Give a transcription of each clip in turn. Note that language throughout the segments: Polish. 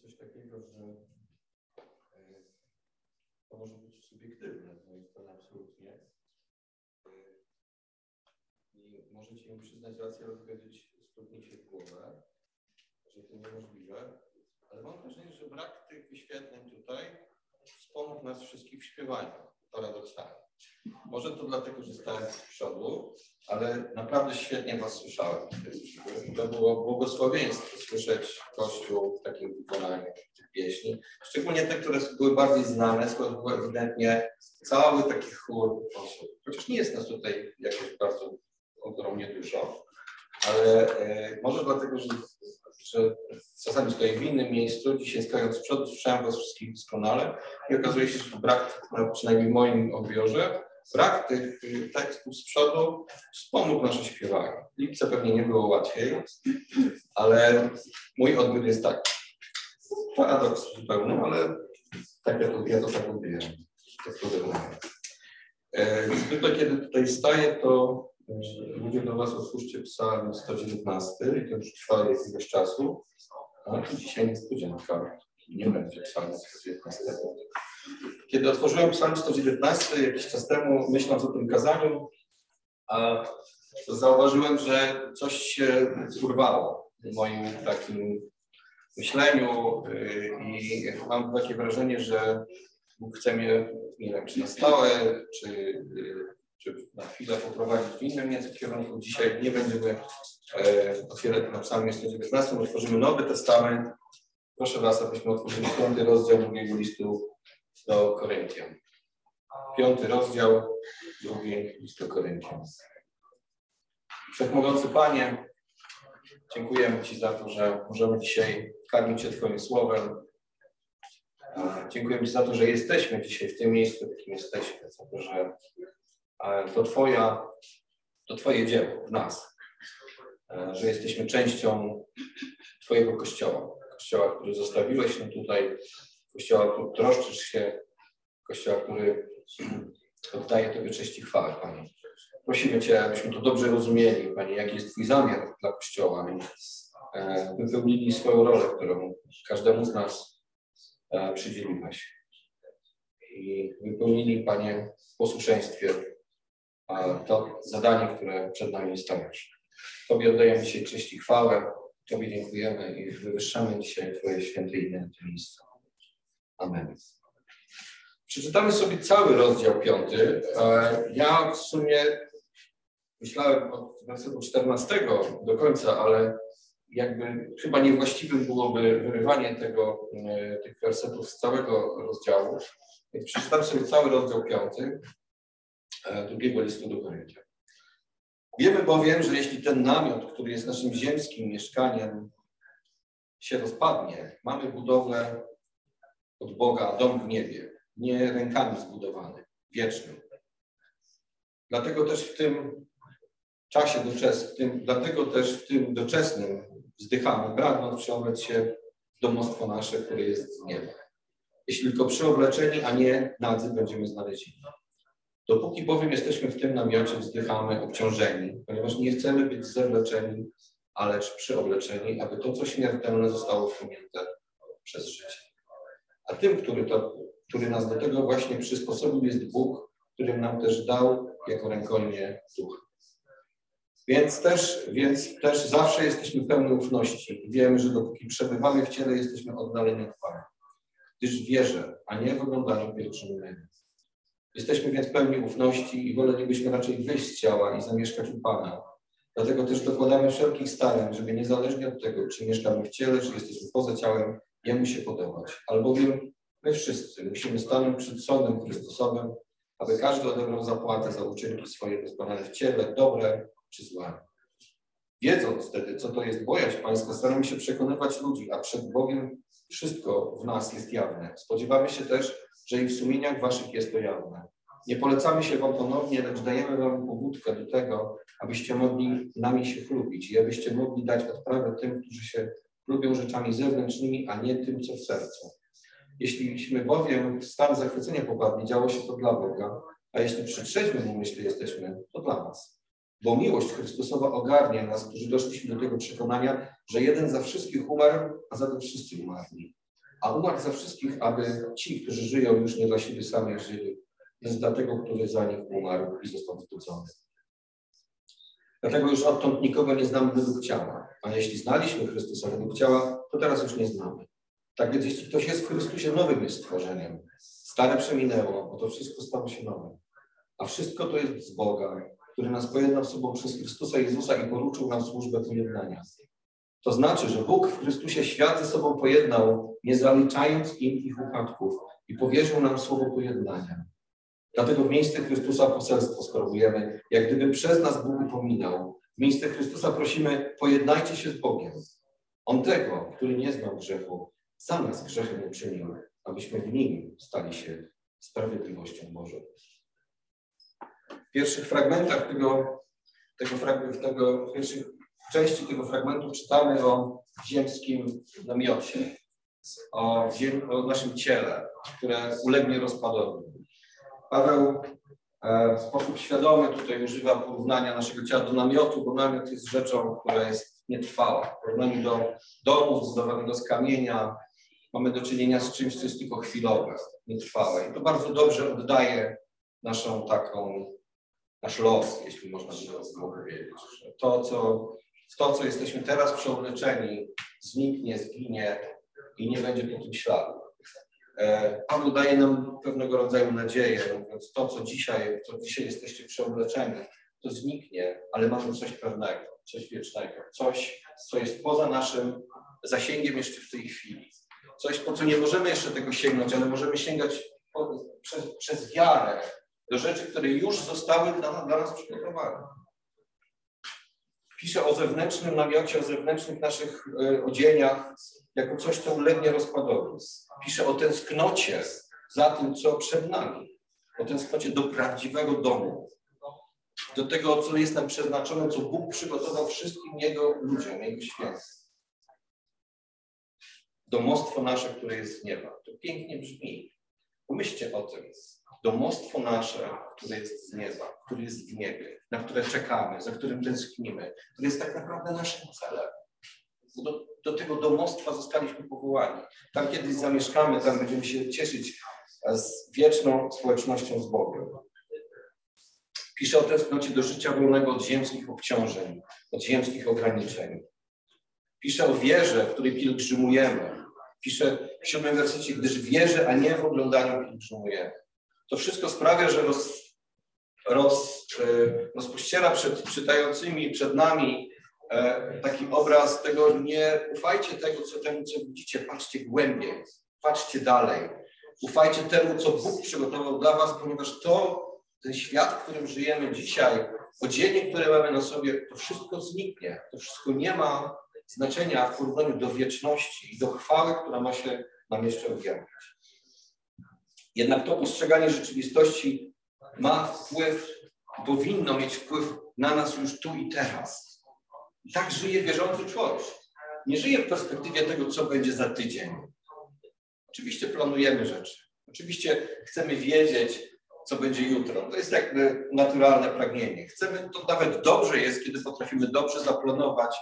coś takiego, że e, to może być subiektywne z mojej strony absolutnie. E, I możecie mi przyznać rację, ale powiedzieć, stuknie się w głowę, że to niemożliwe. Ale mam wrażenie, że brak tych wyświetleń tutaj wspomógł nas wszystkich w śpiewaniu, paradoksalnie. Może to dlatego, że stałem z przodu, ale naprawdę świetnie Was słyszałem. To było błogosławieństwo słyszeć Kościół w takim wykonaniu tych pieśni. Szczególnie te, które były bardziej znane, skoro było ewidentnie cały taki chór osób. Chociaż nie jest nas tutaj jakoś bardzo ogromnie dużo, ale e, może dlatego, że, że czasami stoję w innym miejscu, dzisiaj stojąc z przodu słyszałem Was wszystkich doskonale i okazuje się, że brak, przynajmniej w moim odbiorze, brak tych y, tekstów z przodu wspomógł nasze śpiewanie. W lipce pewnie nie było łatwiej, ale mój odbiór jest taki. Paradoks zupełny, ale tak ja to, ja to tak. Tak to e, Zwykle, kiedy tutaj staję, to e, ludzie do Was otwórzcie psalm 119 i to już trwa jakiegoś czasu. A tu dzisiaj niespodzianka. Nie będzie psalmu 119. Kiedy otworzyłem Psalm 119 jakiś czas temu, myśląc o tym kazaniu, zauważyłem, że coś się urwało w moim takim myśleniu y, i mam takie wrażenie, że Bóg chce mnie, nie wiem, czy na stałe, czy, y, czy na chwilę poprowadzić w innym nieco kierunku. Dzisiaj nie będziemy e, otwierać na psalmie 119, otworzymy Nowy Testament. Proszę Was, abyśmy otworzyli piąty rozdział drugiego listu do Koryntian. Piąty rozdział, drugi list do Koryntian. Wszechmogący Panie, dziękujemy Ci za to, że możemy dzisiaj karmić się Twoim słowem. Dziękujemy Ci za to, że jesteśmy dzisiaj w tym miejscu, w jakim jesteśmy, za to, że to, Twoja, to Twoje dzieło w nas, że jesteśmy częścią Twojego Kościoła, Kościoła, który zostawiłeś nam tutaj, Kościoła, który troszczysz się, Kościoła, który oddaje Tobie cześć i chwałę, Panie. Prosimy Cię, abyśmy to dobrze rozumieli, Panie, jaki jest Twój zamiar dla Kościoła e, wypełnili swoją rolę, którą każdemu z nas e, przydzieliłeś. I wypełnili, Panie, w posłuszeństwie to zadanie, które przed nami stawiasz. Tobie oddajemy dzisiaj cześć i chwałę. Tobie dziękujemy i wywyższamy dzisiaj Twoje święte imię na tym miejscu. Amen. Przeczytamy sobie cały rozdział piąty. E, ja w sumie myślałem od wersetu 14 do końca, ale jakby chyba niewłaściwym byłoby wyrywanie tego, e, tych wersetów z całego rozdziału. Więc przeczytam sobie cały rozdział piąty e, drugiego listu do Koryntia. Wiemy bowiem, że jeśli ten namiot, który jest naszym ziemskim mieszkaniem, się rozpadnie, mamy budowlę od Boga, dom w niebie, nie rękami zbudowany, wieczny. Dlatego też w tym czasie doczesnym, dlatego też w tym doczesnym wzdychamy, pragnąc przeoblec się w domostwo nasze, które jest z nieba. Jeśli tylko przyobleczeni, a nie nadzy będziemy znalezieni. Dopóki bowiem jesteśmy w tym namiocie, wzdychamy obciążeni, ponieważ nie chcemy być zewleczeni, ale przyobleczeni, aby to, co śmiertelne, zostało wchłonięte przez życie. A tym, który, to, który nas do tego właśnie przysposobił, jest Bóg, który nam też dał jako rękojmie duch. Więc też, więc też zawsze jesteśmy pełni ufności. Wiemy, że dopóki przebywamy w ciele, jesteśmy oddaleni od Pana. Gdyż wierzę, a nie w oglądaniu pierwszym Jesteśmy więc pełni ufności i wolelibyśmy raczej wyjść z ciała i zamieszkać u Pana. Dlatego też dokładamy wszelkich starań, żeby niezależnie od tego, czy mieszkamy w ciele, czy jesteśmy poza ciałem, Jemu się podobać. Albowiem my wszyscy musimy stanąć przed sądem Chrystusowym, aby każdy odebrał zapłatę za uczynki swoje wykonane w ciele, dobre czy złe. Wiedząc wtedy, co to jest bojaźń Pańska, staramy się przekonywać ludzi, a przed Bogiem wszystko w nas jest jawne. Spodziewamy się też, że i w sumieniach waszych jest to jawne. Nie polecamy się wam ponownie, lecz dajemy wam pobudkę do tego, abyście mogli nami się chlubić i abyście mogli dać odprawę tym, którzy się lubią rzeczami zewnętrznymi, a nie tym, co w sercu. Jeśliśmy bowiem w stan zachwycenia popadli, działo się to dla Boga, a jeśli przy trzeźwym umyśle jesteśmy, to dla nas. Bo miłość Chrystusowa ogarnia nas, którzy doszliśmy do tego przekonania, że jeden za wszystkich umarł, a zatem wszyscy umarli. a umarł za wszystkich, aby ci, którzy żyją, już nie dla siebie samych żyli, lecz dla tego, który za nich umarł i został wzbudzony. Dlatego już odtąd nikogo nie znamy według ciała. A jeśli znaliśmy Chrystusa według ciała, to teraz już nie znamy. Tak więc jeśli ktoś jest w Chrystusie, nowym jest stworzeniem. Stare przeminęło, bo to wszystko stało się nowe. A wszystko to jest z Boga, który nas pojednał z sobą przez Chrystusa Jezusa i poruczył nam służbę pojednania. To znaczy, że Bóg w Chrystusie świat ze sobą pojednał, nie zaliczając im ich upadków i powierzył nam słowo pojednania. Dlatego w miejsce Chrystusa poselstwo skorowujemy, jak gdyby przez nas Bóg upominał. W miejsce Chrystusa prosimy, pojednajcie się z Bogiem. On tego, który nie znał grzechu, za nas grzechem uczynił, abyśmy w nim stali się sprawiedliwością Bożą. W pierwszych fragmentach tego, tego, tego w pierwszych części tego fragmentu czytamy o ziemskim namiocie, o, ziem, o naszym ciele, które ulegnie rozpadowi. Paweł e, w sposób świadomy tutaj używa porównania naszego ciała do namiotu, bo namiot jest rzeczą, która jest nietrwała. W porównaniu do domu zbudowanego z kamienia mamy do czynienia z czymś, co jest tylko chwilowe, nietrwałe. I to bardzo dobrze oddaje naszą taką, nasz los, jeśli można by powiedzieć. To, co, to, co jesteśmy teraz przeobleczeni, zniknie, zginie i nie będzie po tym śladu. E, Paweł daje nam pewnego rodzaju nadzieję, mówiąc to, co dzisiaj, co dzisiaj jesteście przeobleczeni, to zniknie, ale mamy coś pewnego, coś wiecznego, coś, co jest poza naszym zasięgiem jeszcze w tej chwili. Coś, po co nie możemy jeszcze tego sięgnąć, ale możemy sięgać po, przez, przez wiarę do rzeczy, które już zostały dla, dla nas przygotowane. Pisze o zewnętrznym namiocie, o zewnętrznych naszych y, odzieniach, jako coś, co ulegnie rozpadowi. Pisze o tęsknocie za tym, co przed nami. O tęsknocie do prawdziwego domu. Do tego, co jest nam przeznaczone, co Bóg przygotował wszystkim Jego ludziom, Jego świętym. Domostwo nasze, które jest z nieba. To pięknie brzmi. Pomyślcie o tym. Domostwo nasze, które jest z nieba, które jest w niebie, na które czekamy, za którym tęsknimy, które jest tak naprawdę naszym celem do tego domostwa zostaliśmy powołani. Tam kiedyś zamieszkamy, tam będziemy się cieszyć z wieczną społecznością z Bogiem. Pisze o tęsknocie do życia wolnego od ziemskich obciążeń, od ziemskich ograniczeń. Pisze o wierze, w której pielgrzymujemy. Pisze w siódmym wersecie, gdyż wierzę, a nie w oglądaniu pielgrzymujemy. To wszystko sprawia, że roz, roz, e, rozpościera przed czytającymi, przed nami taki obraz tego, nie ufajcie tego, co temu, co widzicie, patrzcie głębiej, patrzcie dalej. Ufajcie temu, co Bóg przygotował dla was, ponieważ to, ten świat, w którym żyjemy dzisiaj, odzienie, które mamy na sobie, to wszystko zniknie. To wszystko nie ma znaczenia w porównaniu do wieczności i do chwały, która ma się nam jeszcze objawić. Jednak to postrzeganie rzeczywistości ma wpływ, powinno mieć wpływ na nas już tu i teraz. Tak żyje wierzący człowiek. Nie żyje w perspektywie tego, co będzie za tydzień. Oczywiście planujemy rzeczy. Oczywiście chcemy wiedzieć, co będzie jutro. To jest jakby naturalne pragnienie. Chcemy, to nawet dobrze jest, kiedy potrafimy dobrze zaplanować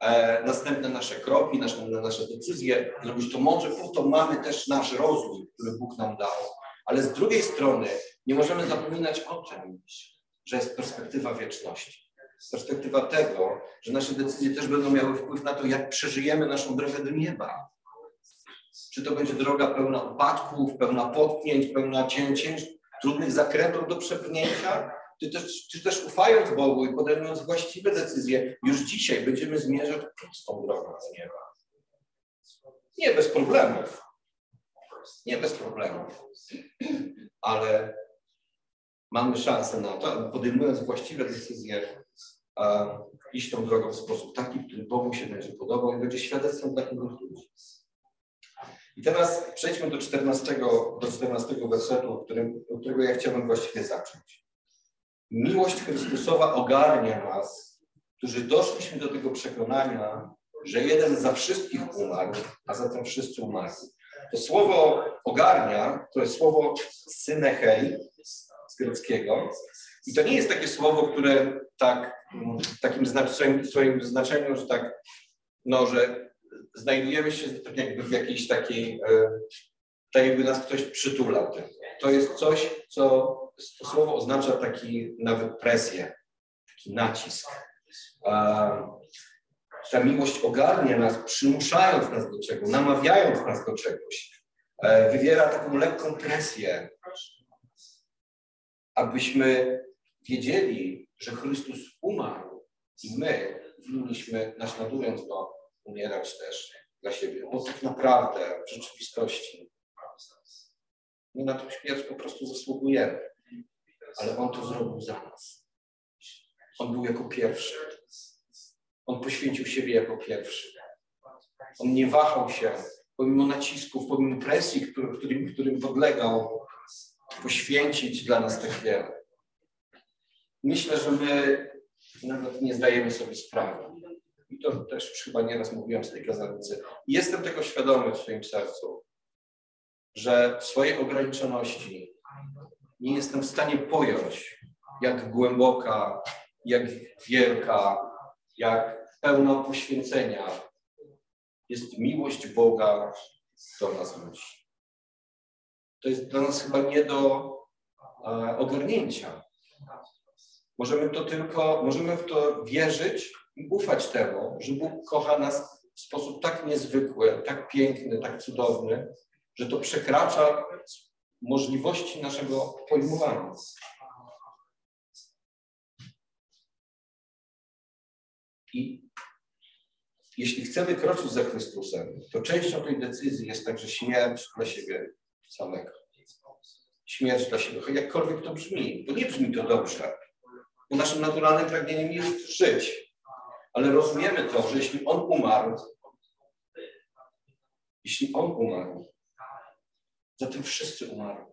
e, następne nasze kroki, nasze, nasze decyzje, zrobić to mądrze, po to mamy też nasz rozwój, który Bóg nam dał. Ale z drugiej strony nie możemy zapominać o tym, że jest perspektywa wieczności perspektywa tego, że nasze decyzje też będą miały wpływ na to, jak przeżyjemy naszą drogę do nieba. Czy to będzie droga pełna upadków, pełna potknięć, pełna cięć, trudnych zakrętów do przepchnięcia, czy też, czy też ufając Bogu i podejmując właściwe decyzje, już dzisiaj będziemy zmierzać prostą drogą do nieba. Nie bez problemów. Nie bez problemów. Ale mamy szansę na to, podejmując właściwe decyzje, iść tą drogą w sposób taki, który Bogu się będzie podobał i będzie świadectwem dla innych ludzi. I teraz przejdźmy do 14, do 14 wersetu, od którego ja chciałbym właściwie zacząć. Miłość Chrystusowa ogarnia nas, którzy doszliśmy do tego przekonania, że jeden za wszystkich umarł, a zatem wszyscy umarli. To słowo ogarnia to jest słowo synechei I to nie jest takie słowo, które tak, w takim swoim, swoim znaczeniu, że tak, no, że znajdujemy się tak jakby w jakiejś takiej, e, tak jakby nas ktoś przytulał. To jest coś, co to słowo oznacza taki nawet presję, taki nacisk. Ta miłość ogarnia nas, przymuszając nas do czegoś, namawiając nas do czegoś. E, wywiera taką lekką presję, abyśmy wiedzieli, że Chrystus umarł i my powinniśmy, naśladując Go, umierać też dla siebie. Bo tak naprawdę w rzeczywistości my na tą śmierć po prostu zasługujemy. Ale On to zrobił za nas. On był jako pierwszy. On poświęcił siebie jako pierwszy. On nie wahał się, pomimo nacisków, pomimo presji, którym, którym podlegał, poświęcić dla nas tak wiele. Myślę, że my nawet nie zdajemy sobie sprawy. I to też chyba nieraz mówiłem z tej kazalnicy. Jestem tego świadomy w swoim sercu, że w swojej ograniczoności nie jestem w stanie pojąć, jak głęboka, jak wielka, jak pełna poświęcenia jest miłość Boga do nas ludzi. To jest dla nas chyba nie do e, ogarnięcia. Możemy to tylko, możemy w to wierzyć i ufać temu, że Bóg kocha nas w sposób tak niezwykły, tak piękny, tak cudowny, że to przekracza możliwości naszego pojmowania. I jeśli chcemy kroczyć za Chrystusem, to częścią tej decyzji jest także śmierć dla siebie samego. Śmierć dla siebie, jakkolwiek to brzmi, bo nie brzmi to dobrze, bo naszym naturalnym pragnieniem jest żyć. Ale rozumiemy to, że jeśli On umarł, jeśli On umarł, zatem wszyscy umarli.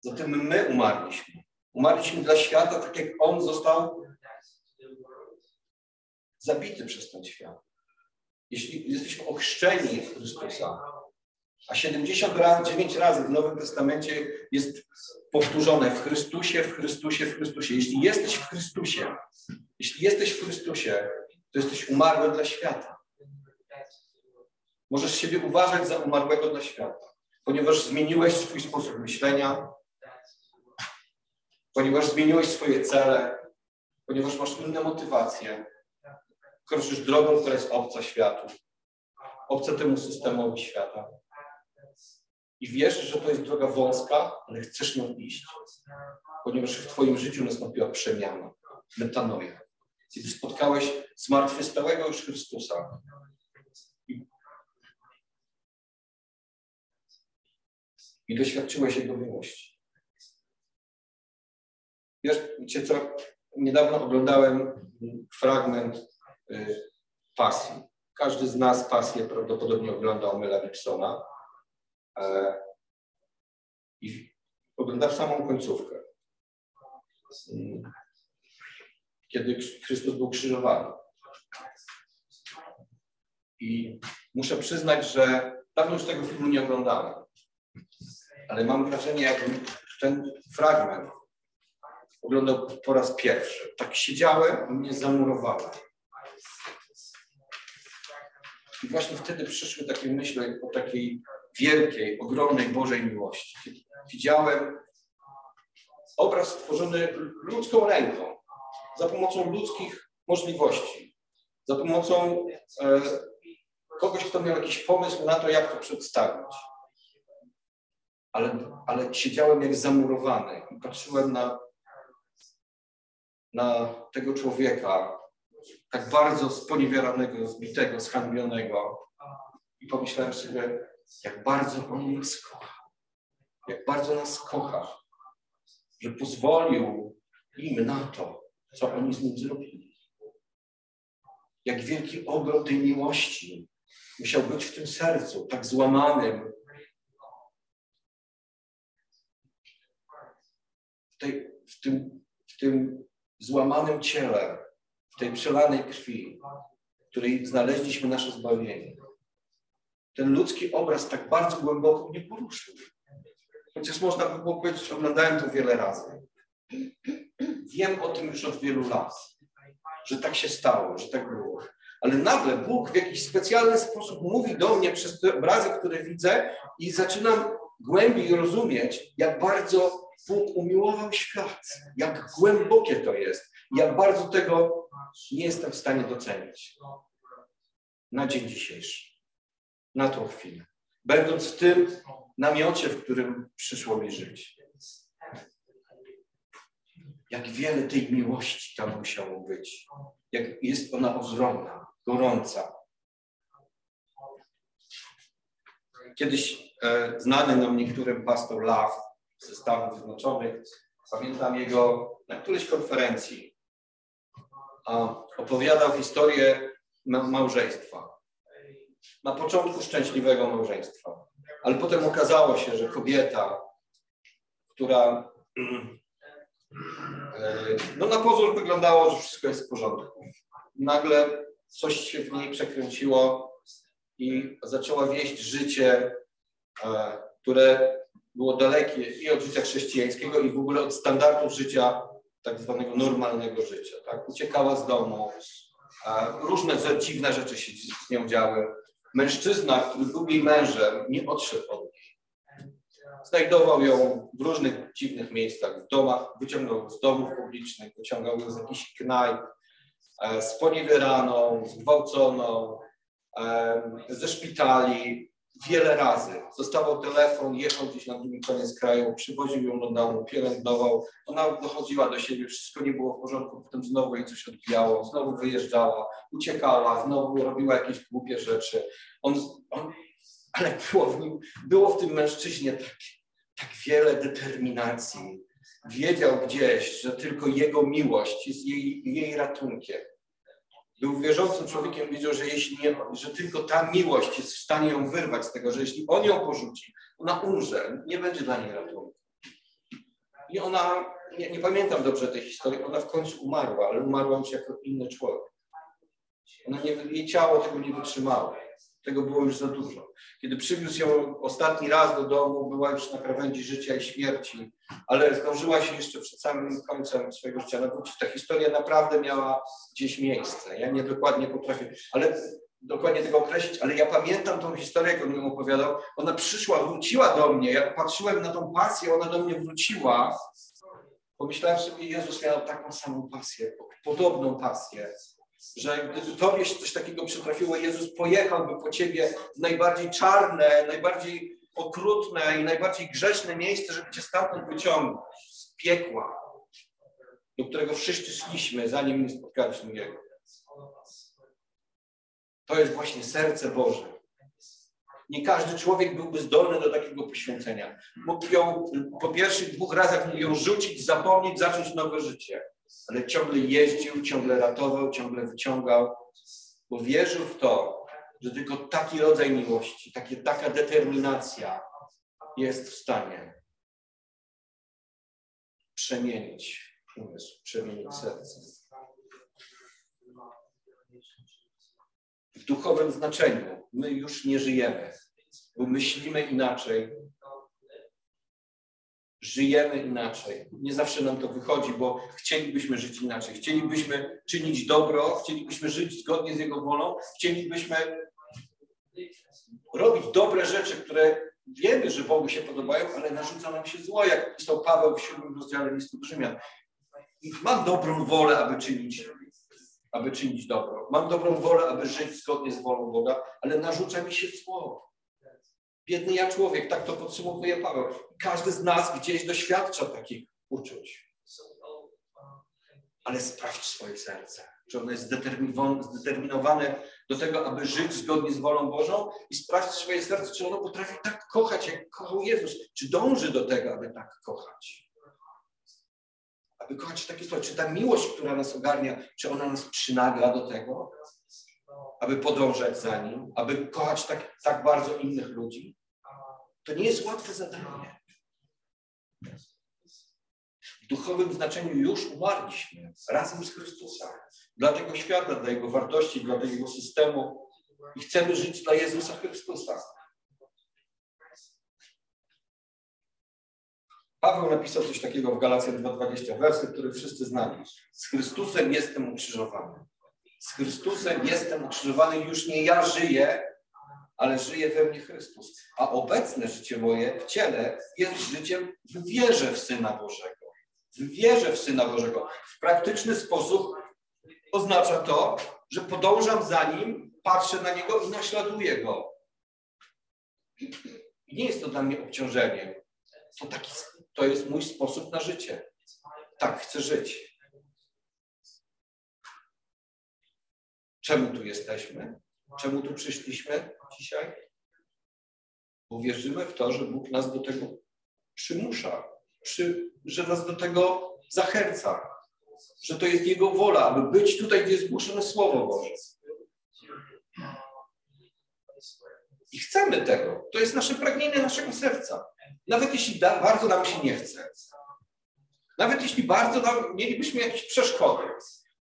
Zatem my umarliśmy. Umarliśmy dla świata, tak jak On został zabity przez ten świat. Jeśli jesteśmy ochrzczeni w Chrystusa, a 79 razy w Nowym Testamencie jest powtórzone w Chrystusie, w Chrystusie, w Chrystusie. Jeśli jesteś w Chrystusie, jeśli jesteś w Chrystusie, to jesteś umarły dla świata. Możesz siebie uważać za umarłego dla świata, ponieważ zmieniłeś swój sposób myślenia, ponieważ zmieniłeś swoje cele, ponieważ masz inne motywacje, kroczysz drogą, która jest obca światu, obca temu systemowi świata. I wiesz, że to jest droga wąska, ale chcesz nią iść, ponieważ w Twoim życiu nastąpiła przemiana, metanoja. Kiedy spotkałeś zmartwychwstałego już Chrystusa. I, doświadczyłeś Jego miłości. Wiesz, wiecie co? Niedawno oglądałem fragment y, pasji. Każdy z nas pasję prawdopodobnie oglądał Mela Gibsona. E, I oglądał samą końcówkę. Kiedy Chrystus był krzyżowany. I muszę przyznać, że dawno już tego filmu nie oglądałem, ale mam wrażenie, jakbym ten fragment oglądał po raz pierwszy. Tak siedziałem mnie zamurowało. I właśnie wtedy przyszły takie myśli o takiej wielkiej, ogromnej Bożej miłości. Widziałem obraz stworzony ludzką ręką za pomocą ludzkich możliwości, za pomocą e, kogoś, kto miał jakiś pomysł na to, jak to przedstawić. Ale, ale siedziałem jak zamurowany i patrzyłem na, na tego człowieka, tak bardzo sponiewieranego, zbitego, zhańbionego. I pomyślałem sobie, jak bardzo on nas kocha. Jak bardzo nas kocha, że pozwolił im na to, co oni z nim zrobili. Jak wielki ogrom tej miłości musiał być w tym sercu, tak złamanym. W, tej, w, tym, w tym złamanym ciele, w tej przelanej krwi, w której znaleźliśmy nasze zbawienie. Ten ludzki obraz tak bardzo głęboko mnie poruszył. Chociaż można by było powiedzieć, oglądałem to wiele razy. Wiem o tym już od wielu lat, że tak się stało, że tak było. Ale nagle Bóg w jakiś specjalny sposób mówi do mnie przez te obrazy, które widzę i zaczynam głębiej rozumieć, jak bardzo Bóg umiłował świat, jak głębokie to jest, jak bardzo tego nie jestem w stanie docenić. Na dzień dzisiejszy, na tą chwilę. Będąc w tym namiocie, w którym przyszło mi żyć. Jak wiele tej miłości tam musiało być. Jak jest ona ogromna, gorąca. Kiedyś e, znany nam niektórym pastor Love ze Stanów Zjednoczonych, pamiętam jego na którejś konferencji, a opowiadał historię małżeństwa. Na początku szczęśliwego małżeństwa. Ale potem okazało się, że kobieta, która e, no na pozór wyglądało, że wszystko jest w porządku. Nagle coś się w niej przekręciło i zaczęła wieść życie, e, które było dalekie i od życia chrześcijańskiego i w ogóle od standardów życia tak zwanego normalnego życia. Tak? Uciekała z domu, różne dziwne rzeczy się z nią działy. Mężczyzna, który był jej mężem, nie odszedł od niej. Znajdował ją w różnych dziwnych miejscach, w domach, wyciągał ją z domów publicznych, wyciągał ją z jakichś knajp, e, sponiewieraną, zgwałconą, ze szpitali, wiele razy. Dostawał telefon, jechał gdzieś na drugi koniec kraju, przywoził ją do domu, pielęgnował. Ona dochodziła do siebie, wszystko nie było w porządku, potem znowu jej coś odbijało, znowu wyjeżdżała, uciekała, znowu robiła jakieś głupie rzeczy. On, on, ale było w, nim, było w tym mężczyźnie tak, tak wiele determinacji. Wiedział gdzieś, że tylko jego miłość jest jej, jej ratunkiem był wierzącym człowiekiem, wiedział, że jeśli nie, że tylko ta miłość jest w stanie ją wyrwać z tego, że jeśli on ją porzuci, ona umrze, nie będzie dla niej ratunku. I ona, nie, nie pamiętam dobrze tej historii, ona w końcu umarła, ale umarła już jako inny człowiek. Ona nie, jej ciało tego nie wytrzymało. Tego było już za dużo. Kiedy przywiózł ją ostatni raz do domu, była już na krawędzi życia i śmierci, ale zdążyła się jeszcze przed samym końcem swojego życia nawrócić. Ta historia naprawdę miała gdzieś miejsce. Ja nie dokładnie potrafię, ale dokładnie tego określić, ale ja pamiętam tą historię, jak on ją opowiadał. Ona przyszła, wróciła do mnie. Jak patrzyłem na tą pasję, ona do mnie wróciła. Pomyślałem sobie, Jezus miał taką samą pasję, podobną pasję że gdyby tobie się coś takiego przytrafiło, Jezus pojechałby po ciebie w najbardziej czarne, najbardziej okrutne i najbardziej grzeszne miejsce, żeby cię stamtąd wyciągnąć, z piekła, do którego wszyscy szliśmy, zanim nie spotkaliśmy Jego. To jest właśnie serce Boże. Nie każdy człowiek byłby zdolny do takiego poświęcenia. Mógł ją po pierwszych dwóch razach ją rzucić, zapomnieć, zacząć nowe życie ale ciągle jeździł, ciągle ratował, ciągle wyciągał, bo wierzył w to, że tylko taki rodzaj miłości, takie, taka determinacja jest w stanie przemienić umysł, przemienić serce. W duchowym znaczeniu my już nie żyjemy, bo myślimy inaczej, żyjemy inaczej. Nie zawsze nam to wychodzi, bo chcielibyśmy żyć inaczej. Chcielibyśmy czynić dobro, chcielibyśmy żyć zgodnie z Jego wolą, chcielibyśmy robić dobre rzeczy, które wiemy, że Bogu się podobają, ale narzuca nam się zło, jak pisał Paweł w siódmym rozdziale listu do Rzymian. I mam dobrą wolę, aby czynić, aby czynić dobro. Mam dobrą wolę, aby żyć zgodnie z wolą Boga, ale narzuca mi się zło. Biedny ja człowiek, tak to podsumowuje Paweł. Każdy z nas gdzieś doświadcza takich uczuć. Ale sprawdź swoje serce. Czy ono jest zdeterminowane do tego, aby żyć zgodnie z wolą Bożą i sprawdź swoje serce, czy ono potrafi tak kochać, jak kochał Jezus. Czy dąży do tego, aby tak kochać. Aby kochać w taki sposób. Czy ta miłość, która nas ogarnia, czy ona nas przynagla do tego, aby podążać za Nim, aby kochać tak, tak bardzo innych ludzi? To nie jest łatwe zadanie. W duchowym znaczeniu już umarliśmy razem z Chrystusem. Dla tego świata, dla Jego wartości, dla tego systemu. I chcemy żyć dla Jezusa Chrystusa. Paweł napisał coś takiego w Galacjach 2.20, wersy, który wszyscy znali. Z Chrystusem jestem ukrzyżowany. Z Chrystusem jestem ukrzyżowany, już nie ja żyję, ale żyje we mnie Chrystus. A obecne życie moje w ciele jest życiem w wierze w Syna Bożego. W wierze w Syna Bożego. W praktyczny sposób oznacza to, że podążam za Nim, patrzę na Niego i naśladuję Go. I nie jest to dla mnie obciążeniem. To, taki, to jest mój sposób na życie. Tak chcę żyć. Czemu tu jesteśmy? Czemu tu przyszliśmy dzisiaj? Bo wierzymy w to, że Bóg nas do tego przymusza, przy, że nas do tego zachęca, że to jest Jego wola, aby być tutaj, gdzie jest głoszone Słowo Boże. I chcemy tego. To jest nasze pragnienie naszego serca. Nawet jeśli da, bardzo nam się nie chce. Nawet jeśli bardzo nam, mielibyśmy jakieś przeszkody,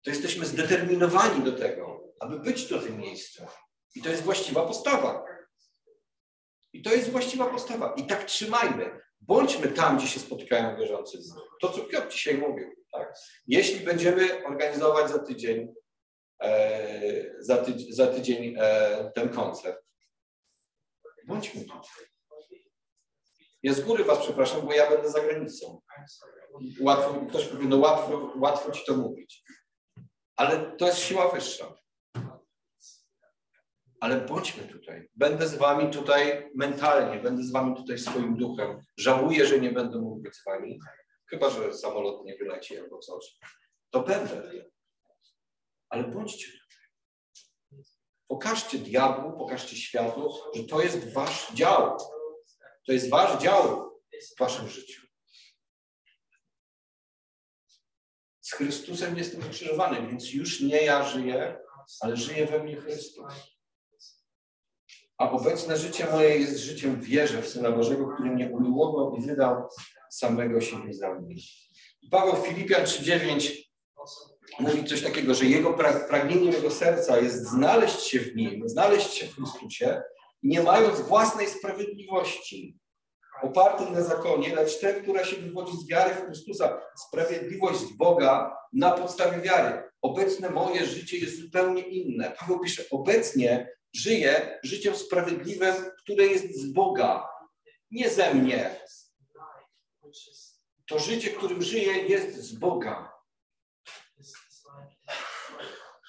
to jesteśmy zdeterminowani do tego, aby być w tym miejscu. I to jest właściwa postawa. I to jest właściwa postawa. I tak trzymajmy. Bądźmy tam, gdzie się spotykają wierzący. To, co Piotr dzisiaj mówił. Tak? Jeśli będziemy organizować za tydzień, e, za, tydzień, za tydzień e, ten koncert, bądźmy tu. Ja z góry Was przepraszam, bo ja będę za granicą. Łatwo, ktoś powie, no łatwo, łatwo Ci to mówić. Ale to jest siła wyższa ale bądźmy tutaj. Będę z wami tutaj mentalnie, będę z wami tutaj swoim duchem. Żałuję, że nie będę mógł być z wami, chyba że samolot nie wyleci albo coś. To będę. Ale bądźcie tutaj. Pokażcie diabłu, pokażcie światu, że to jest wasz dział. To jest wasz dział w waszym życiu. Z Chrystusem jestem ukrzyżowany, więc już nie ja żyję, ale żyje we mnie Chrystus. A obecne życie moje jest życiem wierze w Syna Bożego, który mnie umiłował i wydał samego siebie za mnie. Paweł Filipian 3,9 mówi coś takiego, że jego pragnieniem jego serca jest znaleźć się w nim, znaleźć się w Chrystusie, nie mając własnej sprawiedliwości, opartej na zakonie, lecz tę, która się wywodzi z wiary w Chrystusa, sprawiedliwość z Boga na podstawie wiary. Obecne moje życie jest zupełnie inne. Paweł pisze, obecnie żyję życiem sprawiedliwym, które jest z Boga, nie ze mnie. To życie, którym żyję, jest z Boga.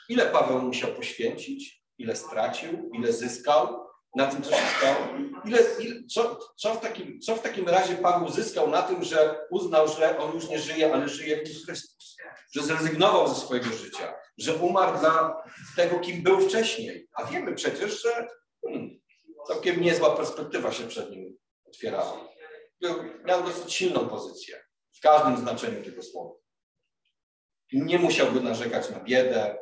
Ile Paweł musiał poświęcić? Ile stracił? Ile zyskał na tym, co się stało? Ile, ile, co, co, w takim, co w takim razie Paweł zyskał na tym, że uznał, że on już nie żyje, ale żyje w Chrystus? Że zrezygnował ze swojego życia? że umarł dla tego, kim był wcześniej. A wiemy przecież, że hmm, całkiem niezła perspektywa się przed nim otwierała. Miał dosyć silną pozycję w każdym znaczeniu tego słowa. Nie musiałby narzekać na biedę.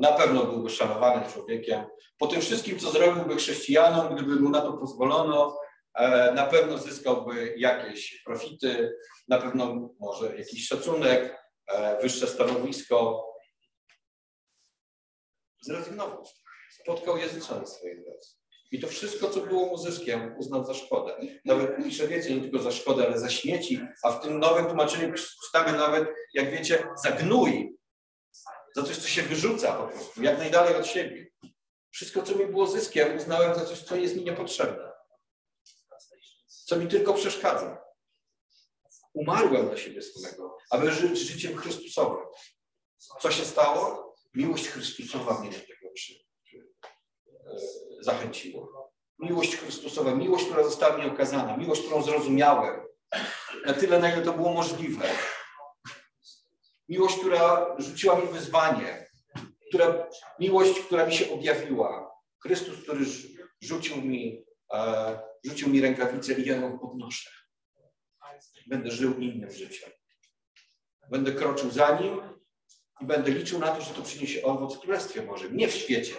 Na pewno byłby szanowanym człowiekiem. Po tym wszystkim, co zrobiłby chrześcijanom, gdyby mu na to pozwolono, e, na pewno zyskałby jakieś profity, na pewno może jakiś szacunek, E, wyższe stanowisko. Zrezygnował. Spotkał Jezusa na swojej drodze. I to wszystko, co było mu zyskiem, uznał za szkodę. Nawet pisze więcej, nie tylko za szkodę, ale za śmieci, a w tym nowym tłumaczeniu czytamy nawet, jak wiecie, za gnój. Za coś, co się wyrzuca po prostu, jak najdalej od siebie. Wszystko, co mi było zyskiem, uznałem za coś, co jest mi niepotrzebne. Co mi tylko przeszkadza. Umarłem dla siebie samego, aby żyć życiem Chrystusowym. Co się stało? Miłość Chrystusowa mnie do tego przy, przy, e, zachęciła. Miłość Chrystusowa, miłość, która została mi okazana, miłość, którą zrozumiałem, na tyle, na ile to było możliwe. Miłość, która rzuciła mi wyzwanie, która, miłość, która mi się objawiła. Chrystus, który rzucił mi, e, rzucił mi rękawicę i ja ją podnoszę będę żył innym życiem. Będę kroczył za nim i będę liczył na to, że to przyniesie owoc w Królestwie Bożym. Nie w świecie,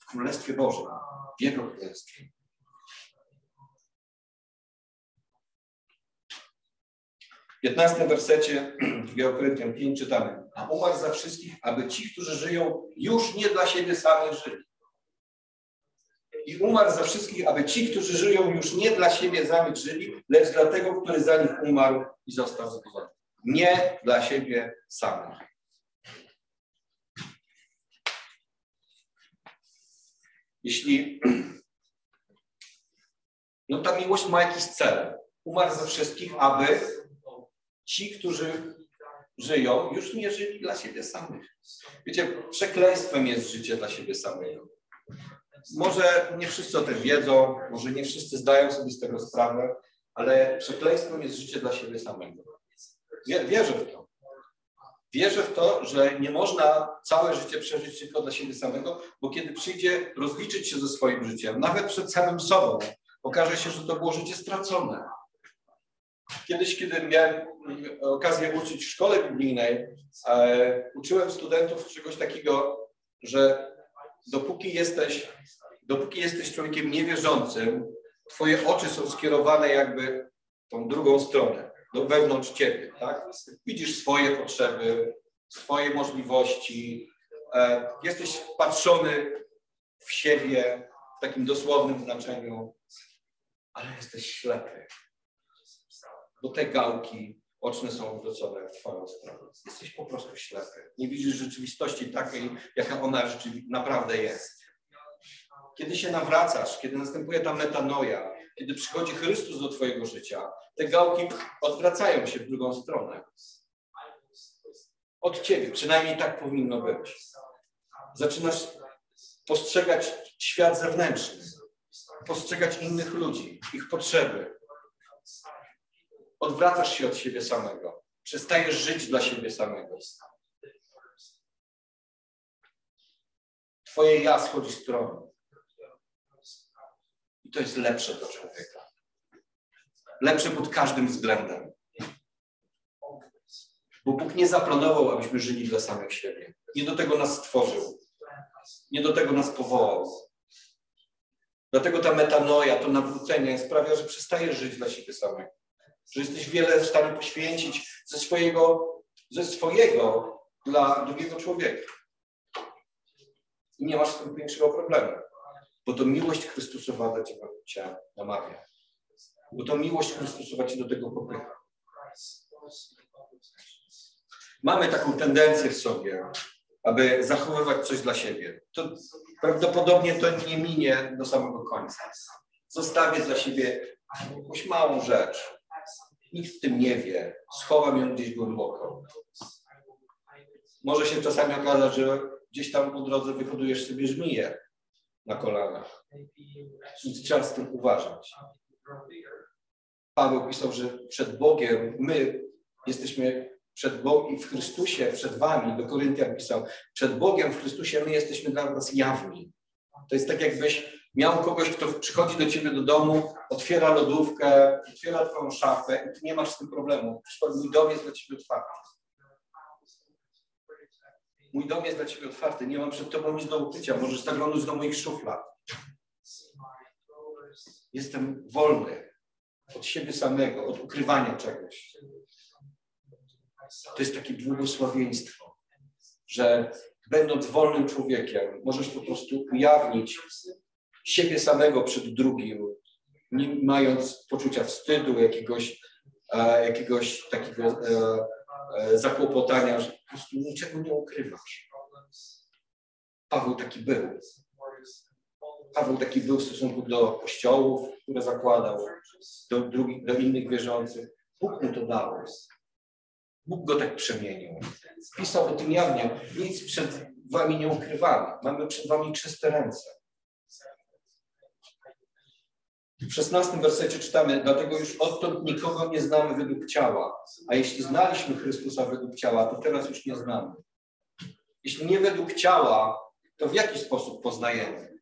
w Królestwie Bożym, w Jego Królestwie. 15 wersecie 2 Koryntian 5 czytamy, a umarł za wszystkich, aby ci, którzy żyją, już nie dla siebie samych żyli. I umarł za wszystkich, aby ci, którzy żyją, już nie dla siebie samych żyli, lecz dla tego, który za nich umarł i został zbudowany. Nie dla siebie samych. Jeśli no ta miłość ma jakiś cel, umarł za wszystkich, aby ci, którzy żyją, już nie żyli dla siebie samych. Wiecie, przekleństwem jest życie dla siebie samego. Może nie wszyscy o tym wiedzą, może nie wszyscy zdają sobie z tego sprawę, ale przekleństwem jest życie dla siebie samego. Wierzę w to. Wierzę w to, że nie można całe życie przeżyć tylko dla siebie samego, bo kiedy przyjdzie rozliczyć się ze swoim życiem, nawet przed samym sobą, okaże się, że to było życie stracone. Kiedyś, kiedy miałem okazję uczyć w szkole biblijnej, e, uczyłem studentów czegoś takiego, że dopóki jesteś, dopóki jesteś człowiekiem niewierzącym, twoje oczy są skierowane jakby tą drugą stronę, do wewnątrz ciebie, tak? Widzisz swoje potrzeby, swoje możliwości, e, jesteś wpatrzony w siebie w takim dosłownym znaczeniu, ale jesteś ślepy bo te gałki oczne są odwrócone w Twoją stronę. Jesteś po prostu ślepy. Nie widzisz rzeczywistości takiej, jaka ona naprawdę jest. Kiedy się nawracasz, kiedy następuje ta metanoja, kiedy przychodzi Chrystus do Twojego życia, te gałki odwracają się w drugą stronę. Od Ciebie, przynajmniej tak powinno być. Zaczynasz postrzegać świat zewnętrzny, postrzegać innych ludzi, ich potrzeby, odwracasz się od siebie samego. Przestajesz żyć dla siebie samego. Twoje ja schodzi z tronu. I to jest lepsze dla człowieka. Lepsze pod każdym względem. Bo Bóg nie zaplanował, abyśmy żyli dla samych siebie. Nie do tego nas stworzył. Nie do tego nas powołał. Dlatego ta metanoja, to nawrócenie sprawia, że przestajesz żyć dla siebie samego że jesteś wiele w stanie poświęcić ze swojego, ze swojego dla drugiego człowieka. I nie masz z tym większego problemu, bo to miłość Chrystusowa cię namawia. Bo to miłość Chrystusowa cię do tego popycha. Mamy taką tendencję w sobie, aby zachowywać coś dla siebie. To prawdopodobnie to nie minie do samego końca. Zostawię dla siebie jakąś małą rzecz, Nikt w tym nie wie. Schowam ją gdzieś głęboko. Może się czasami okazać, że gdzieś tam po drodze wyhodujesz sobie żmiję na kolanach. Więc trzeba z tym uważać. Paweł pisał, że przed Bogiem my jesteśmy przed Bogiem i w Chrystusie, przed wami, do Koryntian pisał, przed Bogiem w Chrystusie my jesteśmy dla was jawni. To jest tak jakbyś miał kogoś, kto przychodzi do ciebie do domu, otwiera lodówkę, otwiera twoją szafę i ty nie masz z tym problemu. Mój dom jest dla ciebie otwarty. Mój dom jest dla ciebie otwarty, nie mam przed tobą nic do ukrycia, możesz zaglądać do moich szuflad. Jestem wolny od siebie samego, od ukrywania czegoś. To jest takie błogosławieństwo, że będąc wolnym człowiekiem, możesz po prostu ujawnić siebie samego przed drugim, nie mając poczucia wstydu, jakiegoś, e, jakiegoś takiego e, e, zakłopotania, że po prostu niczego nie ukrywasz. Paweł taki był. Paweł taki był w stosunku do kościołów, które zakładał, do, drugich, do innych wierzących. Bóg mu to dał. Bóg go tak przemienił. Pisał o tym jawnie. Nic przed wami nie ukrywamy. Mamy przed wami czyste ręce. W szesnastym wersecie czytamy, dlatego już odtąd nikogo nie znamy według ciała, a jeśli znaliśmy Chrystusa według ciała, to teraz już nie znamy. Jeśli nie według ciała, to w jaki sposób poznajemy?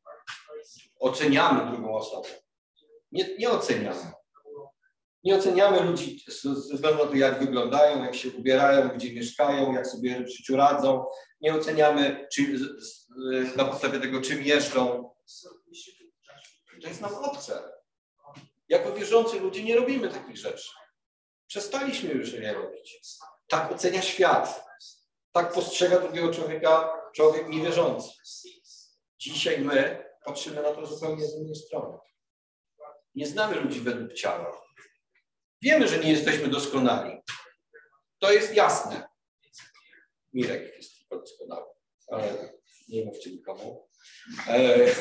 Oceniamy drugą osobę. Nie, nie oceniamy. Nie oceniamy ludzi ze względu na to, jak wyglądają, jak się ubierają, gdzie mieszkają, jak sobie w życiu radzą. Nie oceniamy czy, na podstawie tego, czym jeżdżą. To jest nam obce. Jako wierzący ludzie nie robimy takich rzeczy. Przestaliśmy już je robić. Tak ocenia świat. Tak postrzega drugiego człowieka człowiek niewierzący. Dzisiaj my patrzymy na to zupełnie z innej strony. Nie znamy ludzi według ciała. Wiemy, że nie jesteśmy doskonali. To jest jasne. Mirek jest doskonały, ale nie mówcie nikomu. E,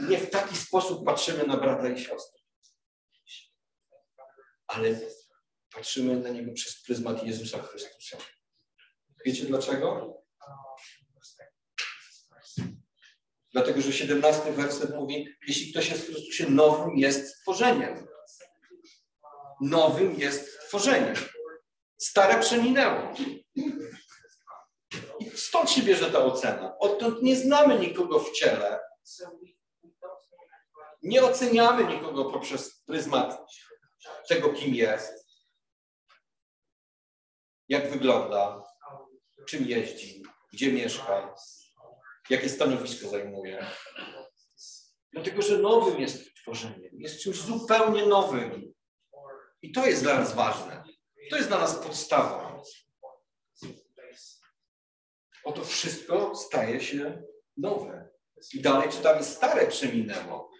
nie w taki sposób patrzymy na brata i siostrę, ale patrzymy na niego przez pryzmat Jezusa Chrystusa. Wiecie dlaczego? Dlatego, że 17 werset mówi, jeśli ktoś jest w Chrystusie nowym, jest stworzeniem. Nowym jest stworzeniem. Stare przeminęło. Stąd się bierze ta ocena. Odtąd nie znamy nikogo w ciele. Nie oceniamy nikogo poprzez pryzmat tego, kim jest, jak wygląda, czym jeździ, gdzie mieszka, jakie stanowisko zajmuje. Dlatego, że nowym jest tworzeniem, jest czymś zupełnie nowym. I to jest dla nas ważne. To jest dla nas podstawa. Oto wszystko staje się nowe. I dalej czytamy, stare przeminęło.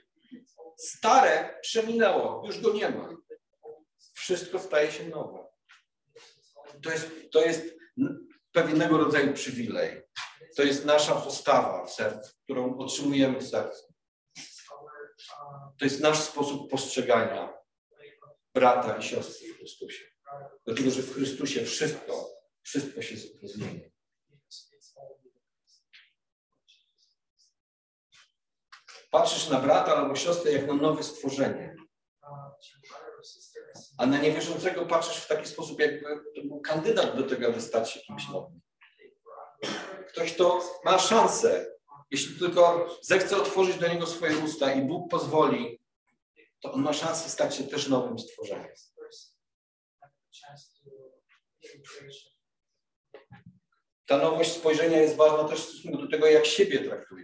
Stare przeminęło, już go nie ma. Wszystko staje się nowe. To jest, to jest pewnego rodzaju przywilej. To jest nasza postawa w sercu, którą otrzymujemy w sercu. To jest nasz sposób postrzegania brata i siostry w Chrystusie. Dlatego, że w Chrystusie wszystko, wszystko się zmieni. Patrzysz na brata albo siostrę jak na nowe stworzenie. A na niewierzącego patrzysz w taki sposób, jakby to był kandydat do tego, aby stać się kimś nowym. Ktoś, kto ma szansę, jeśli tylko zechce otworzyć do niego swoje usta i Bóg pozwoli, to on ma szansę stać się też nowym stworzeniem. Ta nowość spojrzenia jest ważna też w stosunku do tego, jak siebie traktujesz.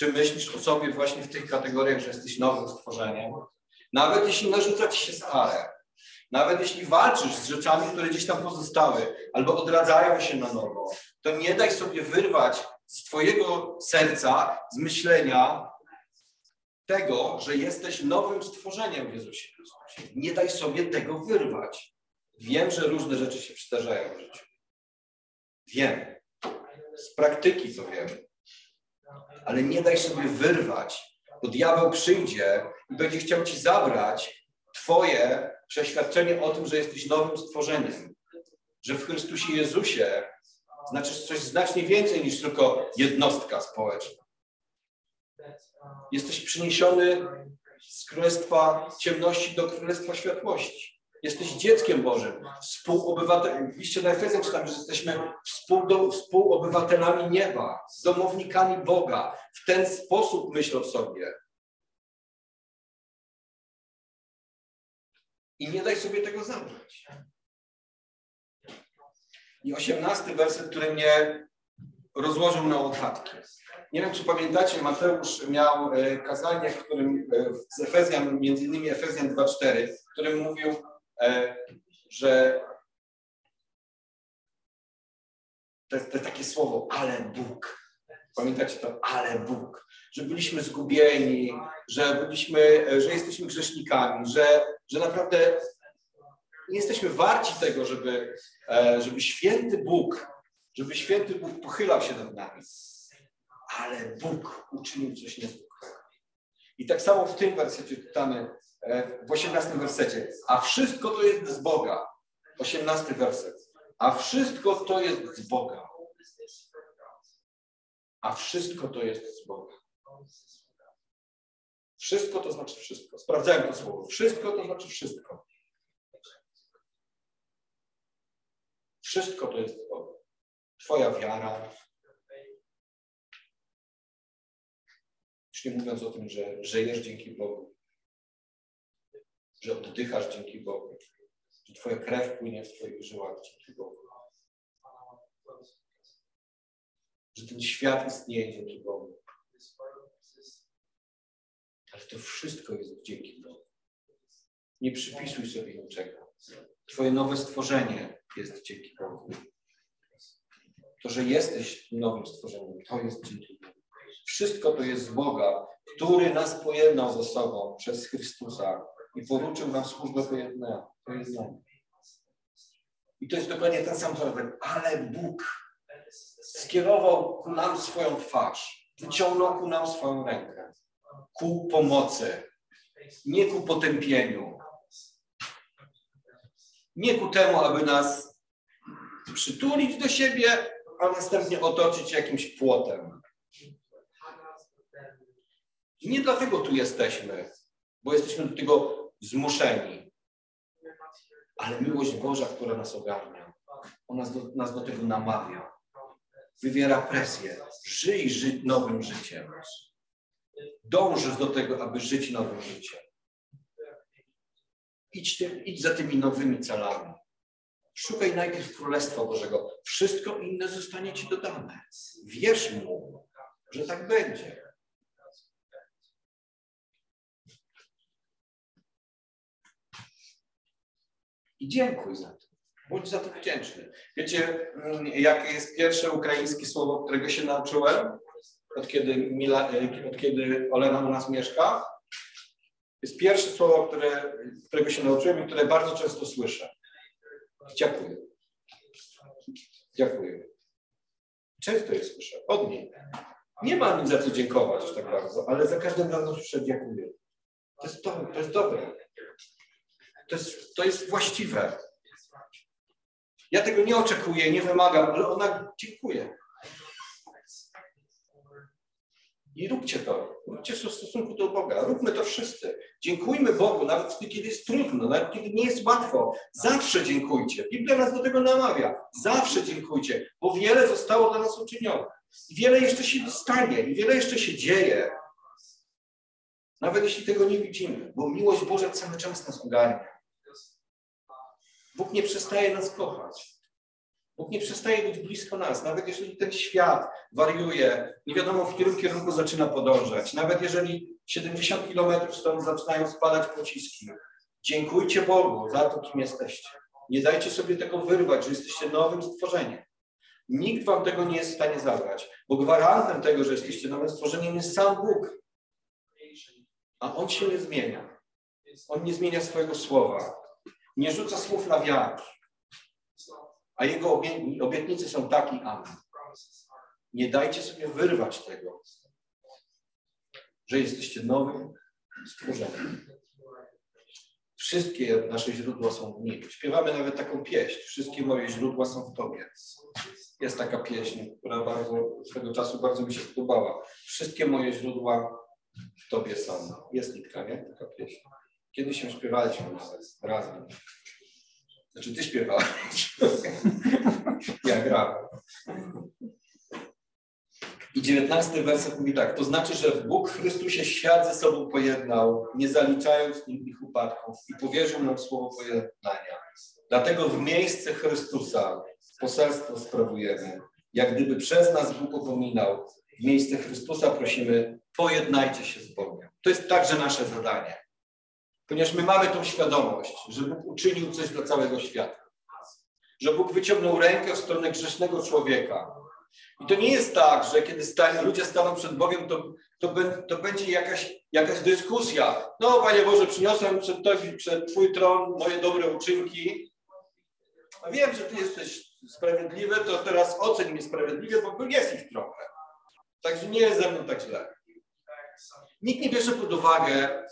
Czy myślisz o sobie właśnie w tych kategoriach, że jesteś nowym stworzeniem? Nawet jeśli narzuca ci się stare, nawet jeśli walczysz z rzeczami, które gdzieś tam pozostały, albo odradzają się na nowo, to nie daj sobie wyrwać z Twojego serca, z myślenia tego, że jesteś nowym stworzeniem w Jezusie Chrystusie. Nie daj sobie tego wyrwać. Wiem, że różne rzeczy się przydarzają w życiu. Wiem. Z praktyki to wiem. Ale nie daj sobie wyrwać, bo diabeł przyjdzie i będzie chciał ci zabrać Twoje przeświadczenie o tym, że jesteś nowym stworzeniem. Że w Chrystusie Jezusie znaczysz coś znacznie więcej niż tylko jednostka społeczna. Jesteś przyniesiony z królestwa ciemności do królestwa światłości. Jesteś dzieckiem Bożym, współobywatelem. W liście do Efezjan czytam, że jesteśmy współ, współobywatelami nieba, domownikami Boga. W ten sposób myśl o sobie. I nie daj sobie tego zabrać. I osiemnasty werset, który mnie rozłożył na łopatki. Nie wiem, czy pamiętacie, Mateusz miał e, kazanie, w którym e, z Efezjan, między innymi Efezjan 2.4, w którym mówił, że to jest, takie słowo, ale Bóg. Pamiętacie to, ale Bóg. Że byliśmy zgubieni, że byliśmy, że jesteśmy grzesznikami, że, że naprawdę nie jesteśmy warci tego, żeby, żeby święty Bóg, żeby święty Bóg pochylał się nad nami. Ale Bóg uczynił coś niezwykłego. I tak samo w tym wersecie czytamy, w 18 wersecie. A wszystko to jest z Boga. 18 werset. A wszystko to jest z Boga. A wszystko to jest z Boga. Wszystko to znaczy wszystko. Sprawdzałem to słowo. Wszystko to znaczy wszystko. Wszystko to jest z Boga. Twoja wiara. Już nie mówiąc o tym, że żyjesz dzięki Bogu. Że oddychasz dzięki Bogu. Że Twoja krew płynie w Twoich żyłach dzięki Bogu. Że ten świat istnieje dzięki Bogu. Ale to wszystko jest dzięki Bogu. Nie przypisuj sobie niczego. Twoje nowe stworzenie jest dzięki Bogu. To, że jesteś nowym stworzeniem, to jest dzięki Bogu. Wszystko to jest z Boga, który nas pojednał ze sobą przez Chrystusa i poruczył nam służbę pojednania. I to jest dokładnie ten sam fragment. Ale Bóg skierował ku nam swoją twarz, wyciągnął ku nam swoją rękę, ku pomocy, nie ku potępieniu, nie ku temu, aby nas przytulić do siebie, a następnie otoczyć jakimś płotem. Nie dlatego tu jesteśmy, bo jesteśmy do tego zmuszeni, ale miłość Boża, która nas ogarnia, ona nas do, nas do tego namawia, wywiera presję. Żyj ży nowym życiem. Dążysz do tego, aby żyć nowym życiem. Idź, tym, idź za tymi nowymi celami. Szukaj najpierw Królestwa Bożego. Wszystko inne zostanie Ci dodane. Wierz Mu, że tak będzie. I dziękuj za to. Bądź za to wdzięczny. Wiecie, mm, jakie jest pierwsze ukraińskie słowo, którego się nauczyłem? Od kiedy, Mila, od kiedy Olena u nas mieszka? Jest pierwsze słowo, które, którego się nauczyłem i które bardzo często słyszę. Dziękuję. Dziękuję. Często je słyszę. Od niej. Nie ma nic za co dziękować tak bardzo, ale za każdym razem słyszę dziękuję. To jest, to, to jest dobre. To jest, to jest właściwe. Ja tego nie oczekuję, nie wymagam, ale ona dziękuję. I róbcie to. Róbcie to w stosunku do Boga. Róbmy to wszyscy. Dziękujmy Bogu, nawet kiedy jest trudno, nawet kiedy nie jest łatwo. Zawsze dziękujcie. Biblia nas do tego namawia. Zawsze dziękujcie, bo wiele zostało dla nas uczynione. Wiele jeszcze się stanie i wiele jeszcze się dzieje. Nawet jeśli tego nie widzimy, bo miłość Boża cały czas nas ogarnia. Bóg nie przestaje nas kochać. Bóg nie przestaje być blisko nas, nawet jeżeli ten świat wariuje, nie wiadomo w którym kierunku zaczyna podążać, nawet jeżeli 70 kilometrów stąd zaczynają spadać pociski. Dziękujcie Bogu za to, kim jesteście. Nie dajcie sobie tego wyrwać, że jesteście nowym stworzeniem. Nikt wam tego nie jest w stanie zabrać, bo gwarantem tego, że jesteście nowym stworzeniem jest sam Bóg. A On się nie zmienia. On nie zmienia swojego słowa. Nie rzuca słów na wiatr. A Jego obietnice są tak i amen. Nie dajcie sobie wyrwać tego, że jesteście nowym stworzeniem. Wszystkie nasze źródła są w Nim. Śpiewamy nawet taką pieśń. Wszystkie moje źródła są w Tobie. Jest taka pieśń, która bardzo, swego czasu bardzo mi się podobała. Wszystkie moje źródła w Tobie są. Jest nitka, nie? Taka pieśń. Kiedyś się śpiewaliśmy razem. Znaczy ty śpiewałeś. ja grałem. I dziewiętnasty werset mówi tak, to znaczy, że Bóg w Chrystusie świat ze sobą pojednał, nie zaliczając nim ich upadków i powierzył nam słowo pojednania. Dlatego w miejsce Chrystusa poselstwo sprawujemy. Jak gdyby przez nas Bóg upominał, w miejsce Chrystusa prosimy, pojednajcie się z Bogiem. To jest także nasze zadanie. Ponieważ my mamy tą świadomość, że Bóg uczynił coś dla całego świata. Że Bóg wyciągnął rękę w stronę grzesznego człowieka. I to nie jest tak, że kiedy stań, ludzie staną przed Bogiem, to, to, to będzie jakaś, jakaś dyskusja. No, Panie Boże, przyniosłem przed, przed Twój tron moje dobre uczynki. A wiem, że Ty jesteś sprawiedliwy, to teraz oceń mnie sprawiedliwie, bo jest ich trochę. Także nie jest ze mną tak źle. Nikt nie bierze pod uwagę,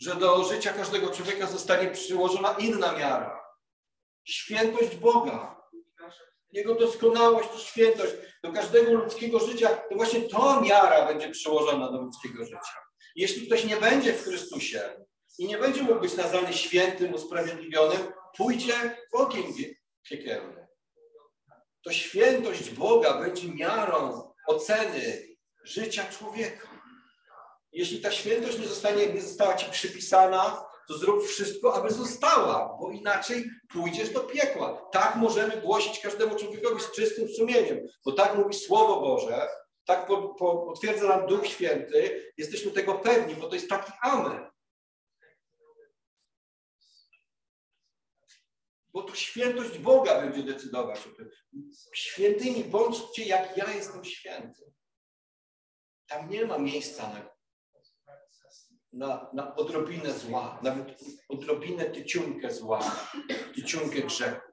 że do życia każdego człowieka zostanie przyłożona inna miara. Świętość Boga. Jego doskonałość i świętość do każdego ludzkiego życia, to właśnie to miara będzie przyłożona do ludzkiego życia. Jeśli ktoś nie będzie w Chrystusie i nie będzie mógł być nazwany świętym, usprawiedliwionym, pójdzie w ogień piekielny. To świętość Boga będzie miarą oceny życia człowieka. Jeśli ta świętość nie, zostanie, nie została ci przypisana, to zrób wszystko, aby została, bo inaczej pójdziesz do piekła. Tak możemy głosić każdemu człowiekowi z czystym sumieniem, bo tak mówi Słowo Boże, tak po, po, potwierdza nam Duch Święty, jesteśmy tego pewni, bo to jest taki amen. Bo to świętość Boga będzie decydować o tym. Świętymi bądźcie, jak ja jestem święty. Tam nie ma miejsca na na, na odrobinę zła, nawet odrobinę tyciunkę zła, tyciunkę grzechu.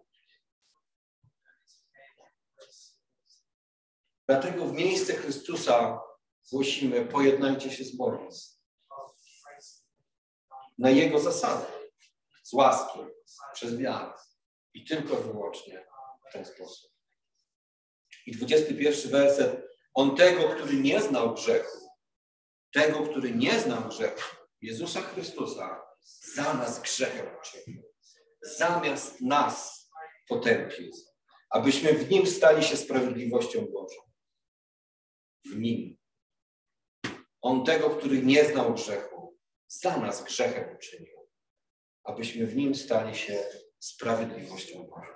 Dlatego w miejsce Chrystusa głosimy, pojednajcie się z Bogiem. Na Jego zasady, z łaski, przez wiarę. I tylko wyłącznie w ten sposób. I 21 werset. On tego, który nie znał grzechu, tego, który nie znał grzechu, Jezusa Chrystusa, za nas grzechem uczynił. Zamiast nas potępił, abyśmy w Nim stali się sprawiedliwością Bożą. W Nim. On tego, który nie znał grzechu, za nas grzechem uczynił, abyśmy w Nim stali się sprawiedliwością Bożą.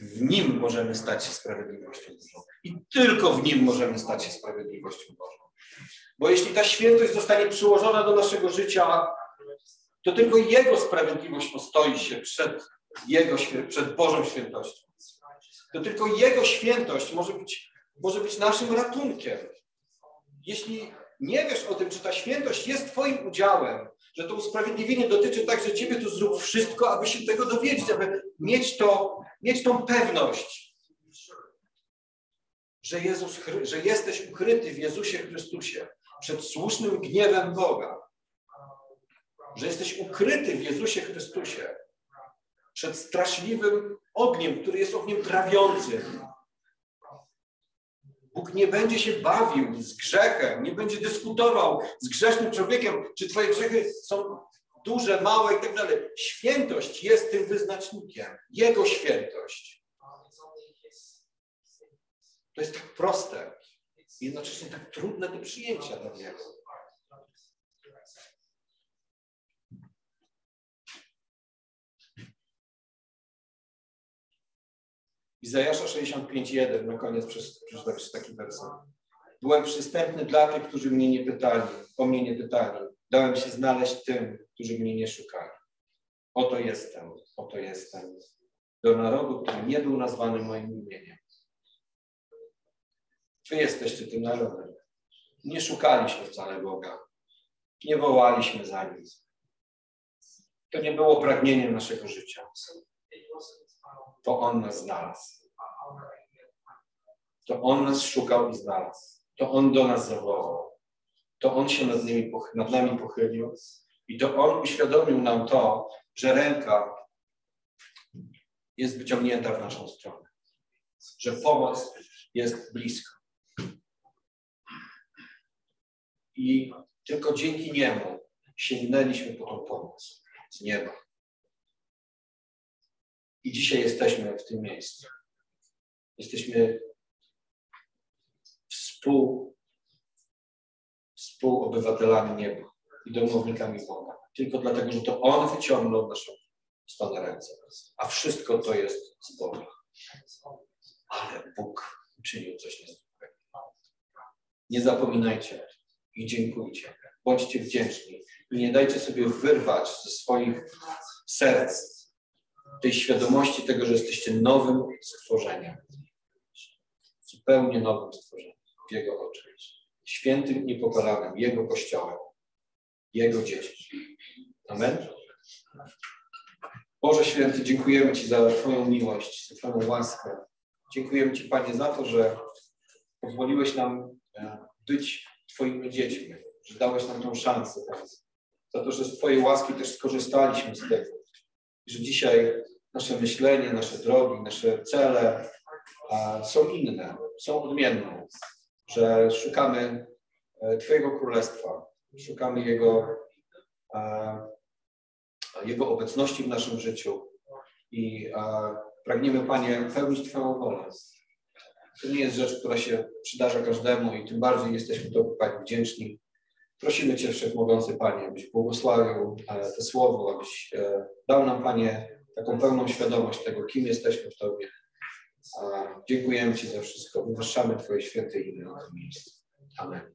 W Nim możemy stać się sprawiedliwością Bożą. I tylko w Nim możemy stać się sprawiedliwością Bożą. Bo jeśli ta świętość zostanie przyłożona do naszego życia, to tylko Jego sprawiedliwość postoi się przed, Jego, przed Bożą świętością. To tylko Jego świętość może być, może być naszym ratunkiem. Jeśli nie wiesz o tym, czy ta świętość jest Twoim udziałem, że to usprawiedliwienie dotyczy także Ciebie, to zrób wszystko, aby się tego dowiedzieć, aby mieć, to, mieć tą pewność, że, Jezus, że jesteś ukryty w Jezusie Chrystusie przed słusznym gniewem Boga, że jesteś ukryty w Jezusie Chrystusie przed straszliwym ogniem, który jest ogniem trawiącym. Bóg nie będzie się bawił z grzechem, nie będzie dyskutował z grzesznym człowiekiem, czy twoje grzechy są duże, małe i tak dalej. Świętość jest tym wyznacznikiem. Jego świętość. To jest tak proste jednocześnie tak trudne do przyjęcia dla Niego. Izajasza 65.1, na koniec przeczytam taki werset. Byłem przystępny dla tych, którzy mnie nie pytali, o mnie nie pytali. Dałem się znaleźć tym, którzy mnie nie szukali. Oto jestem, oto jestem. Do narodu, który nie był nazwany moim imieniem. Wy jesteście tym narodem. Nie szukaliśmy wcale Boga. Nie wołaliśmy za nim. To nie było pragnieniem naszego życia. To On nas znalazł. To On nas szukał i znalazł. To On do nas zawołał. To On się nad, nimi, nad nami pochylił. I to On uświadomił nam to, że ręka jest wyciągnięta w naszą stronę. Że pomoc jest blisko. I tylko dzięki Niemu sięgnęliśmy po tą pomoc z nieba. I dzisiaj jesteśmy w tym miejscu. Jesteśmy współ, współobywatelami nieba i domownikami Boga. Tylko dlatego, że to On wyciągnął naszą stronę ręce. A wszystko to jest z Boga. Ale Bóg uczynił coś niezwykłego. Nie zapominajcie i dziękujcie. Bądźcie wdzięczni i nie dajcie sobie wyrwać ze swoich serc tej świadomości tego, że jesteście nowym stworzeniem. Zupełnie nowym stworzeniem w Jego oczach. Świętym i popalanym Jego Kościołem, Jego dziećmi. Amen? Boże Święty, dziękujemy Ci za Twoją miłość, za Twoją łaskę. Dziękujemy Ci, Panie, za to, że pozwoliłeś nam e, być Twoimi dziećmi, że dałeś nam tą szansę, Panie. Za to, że z Twojej łaski też skorzystaliśmy z tego że dzisiaj nasze myślenie, nasze drogi, nasze cele są inne, są odmienne, że szukamy e, Twojego Królestwa, szukamy Jego, Jego obecności w naszym życiu i pragniemy, Panie, pełnić Twoją wolę. To nie jest rzecz, która się przydarza każdemu i tym bardziej jesteśmy to Panie wdzięczni Prosimy Cię, Wszechmogący Panie, abyś błogosławił e, to słowo, abyś e, dał nam, Panie, taką pełną świadomość tego, kim jesteśmy w Tobie. Dziękujemy Ci za wszystko. Wywyższamy Twoje święte imię na tym miejscu. Amen.